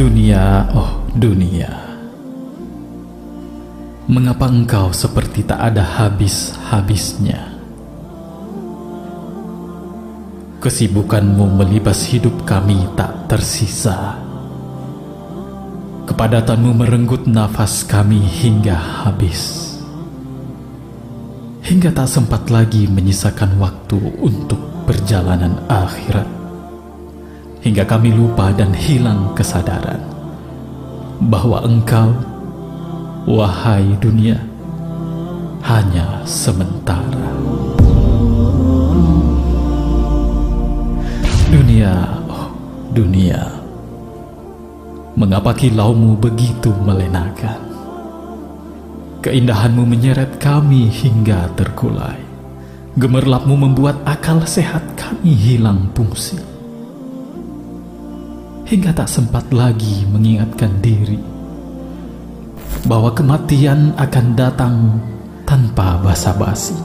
dunia, mengapa engkau seperti tak ada habis-habisnya? Kesibukanmu melibas hidup kami tak tersisa. Kepadatanmu merenggut nafas kami hingga habis. Hingga tak sempat lagi menyisakan waktu untuk perjalanan akhirat. Hingga kami lupa dan hilang kesadaran bahwa engkau, wahai dunia, hanya sementara. Dunia, oh dunia, mengapa kilaumu begitu melenakan? Keindahanmu menyeret kami hingga terkulai. Gemerlapmu membuat akal sehat kami hilang fungsi hingga tak sempat lagi mengingatkan diri bahwa kematian akan datang tanpa basa-basi.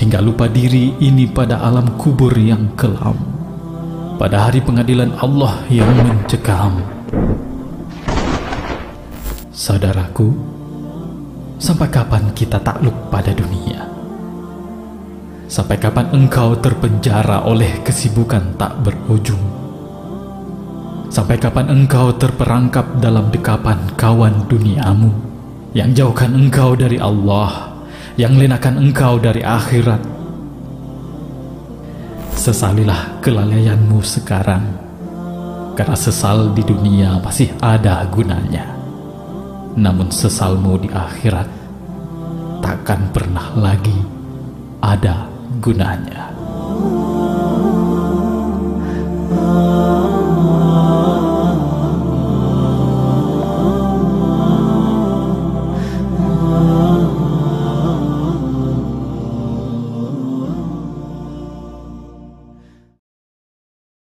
Hingga lupa diri ini pada alam kubur yang kelam, pada hari pengadilan Allah yang mencekam. Saudaraku, sampai kapan kita takluk pada dunia? Sampai kapan engkau terpenjara oleh kesibukan tak berujung? Sampai kapan engkau terperangkap dalam dekapan kawan duniamu yang jauhkan engkau dari Allah, yang lenakan engkau dari akhirat? Sesalilah kelalaianmu sekarang, karena sesal di dunia masih ada gunanya. Namun sesalmu di akhirat takkan pernah lagi ada gunanya.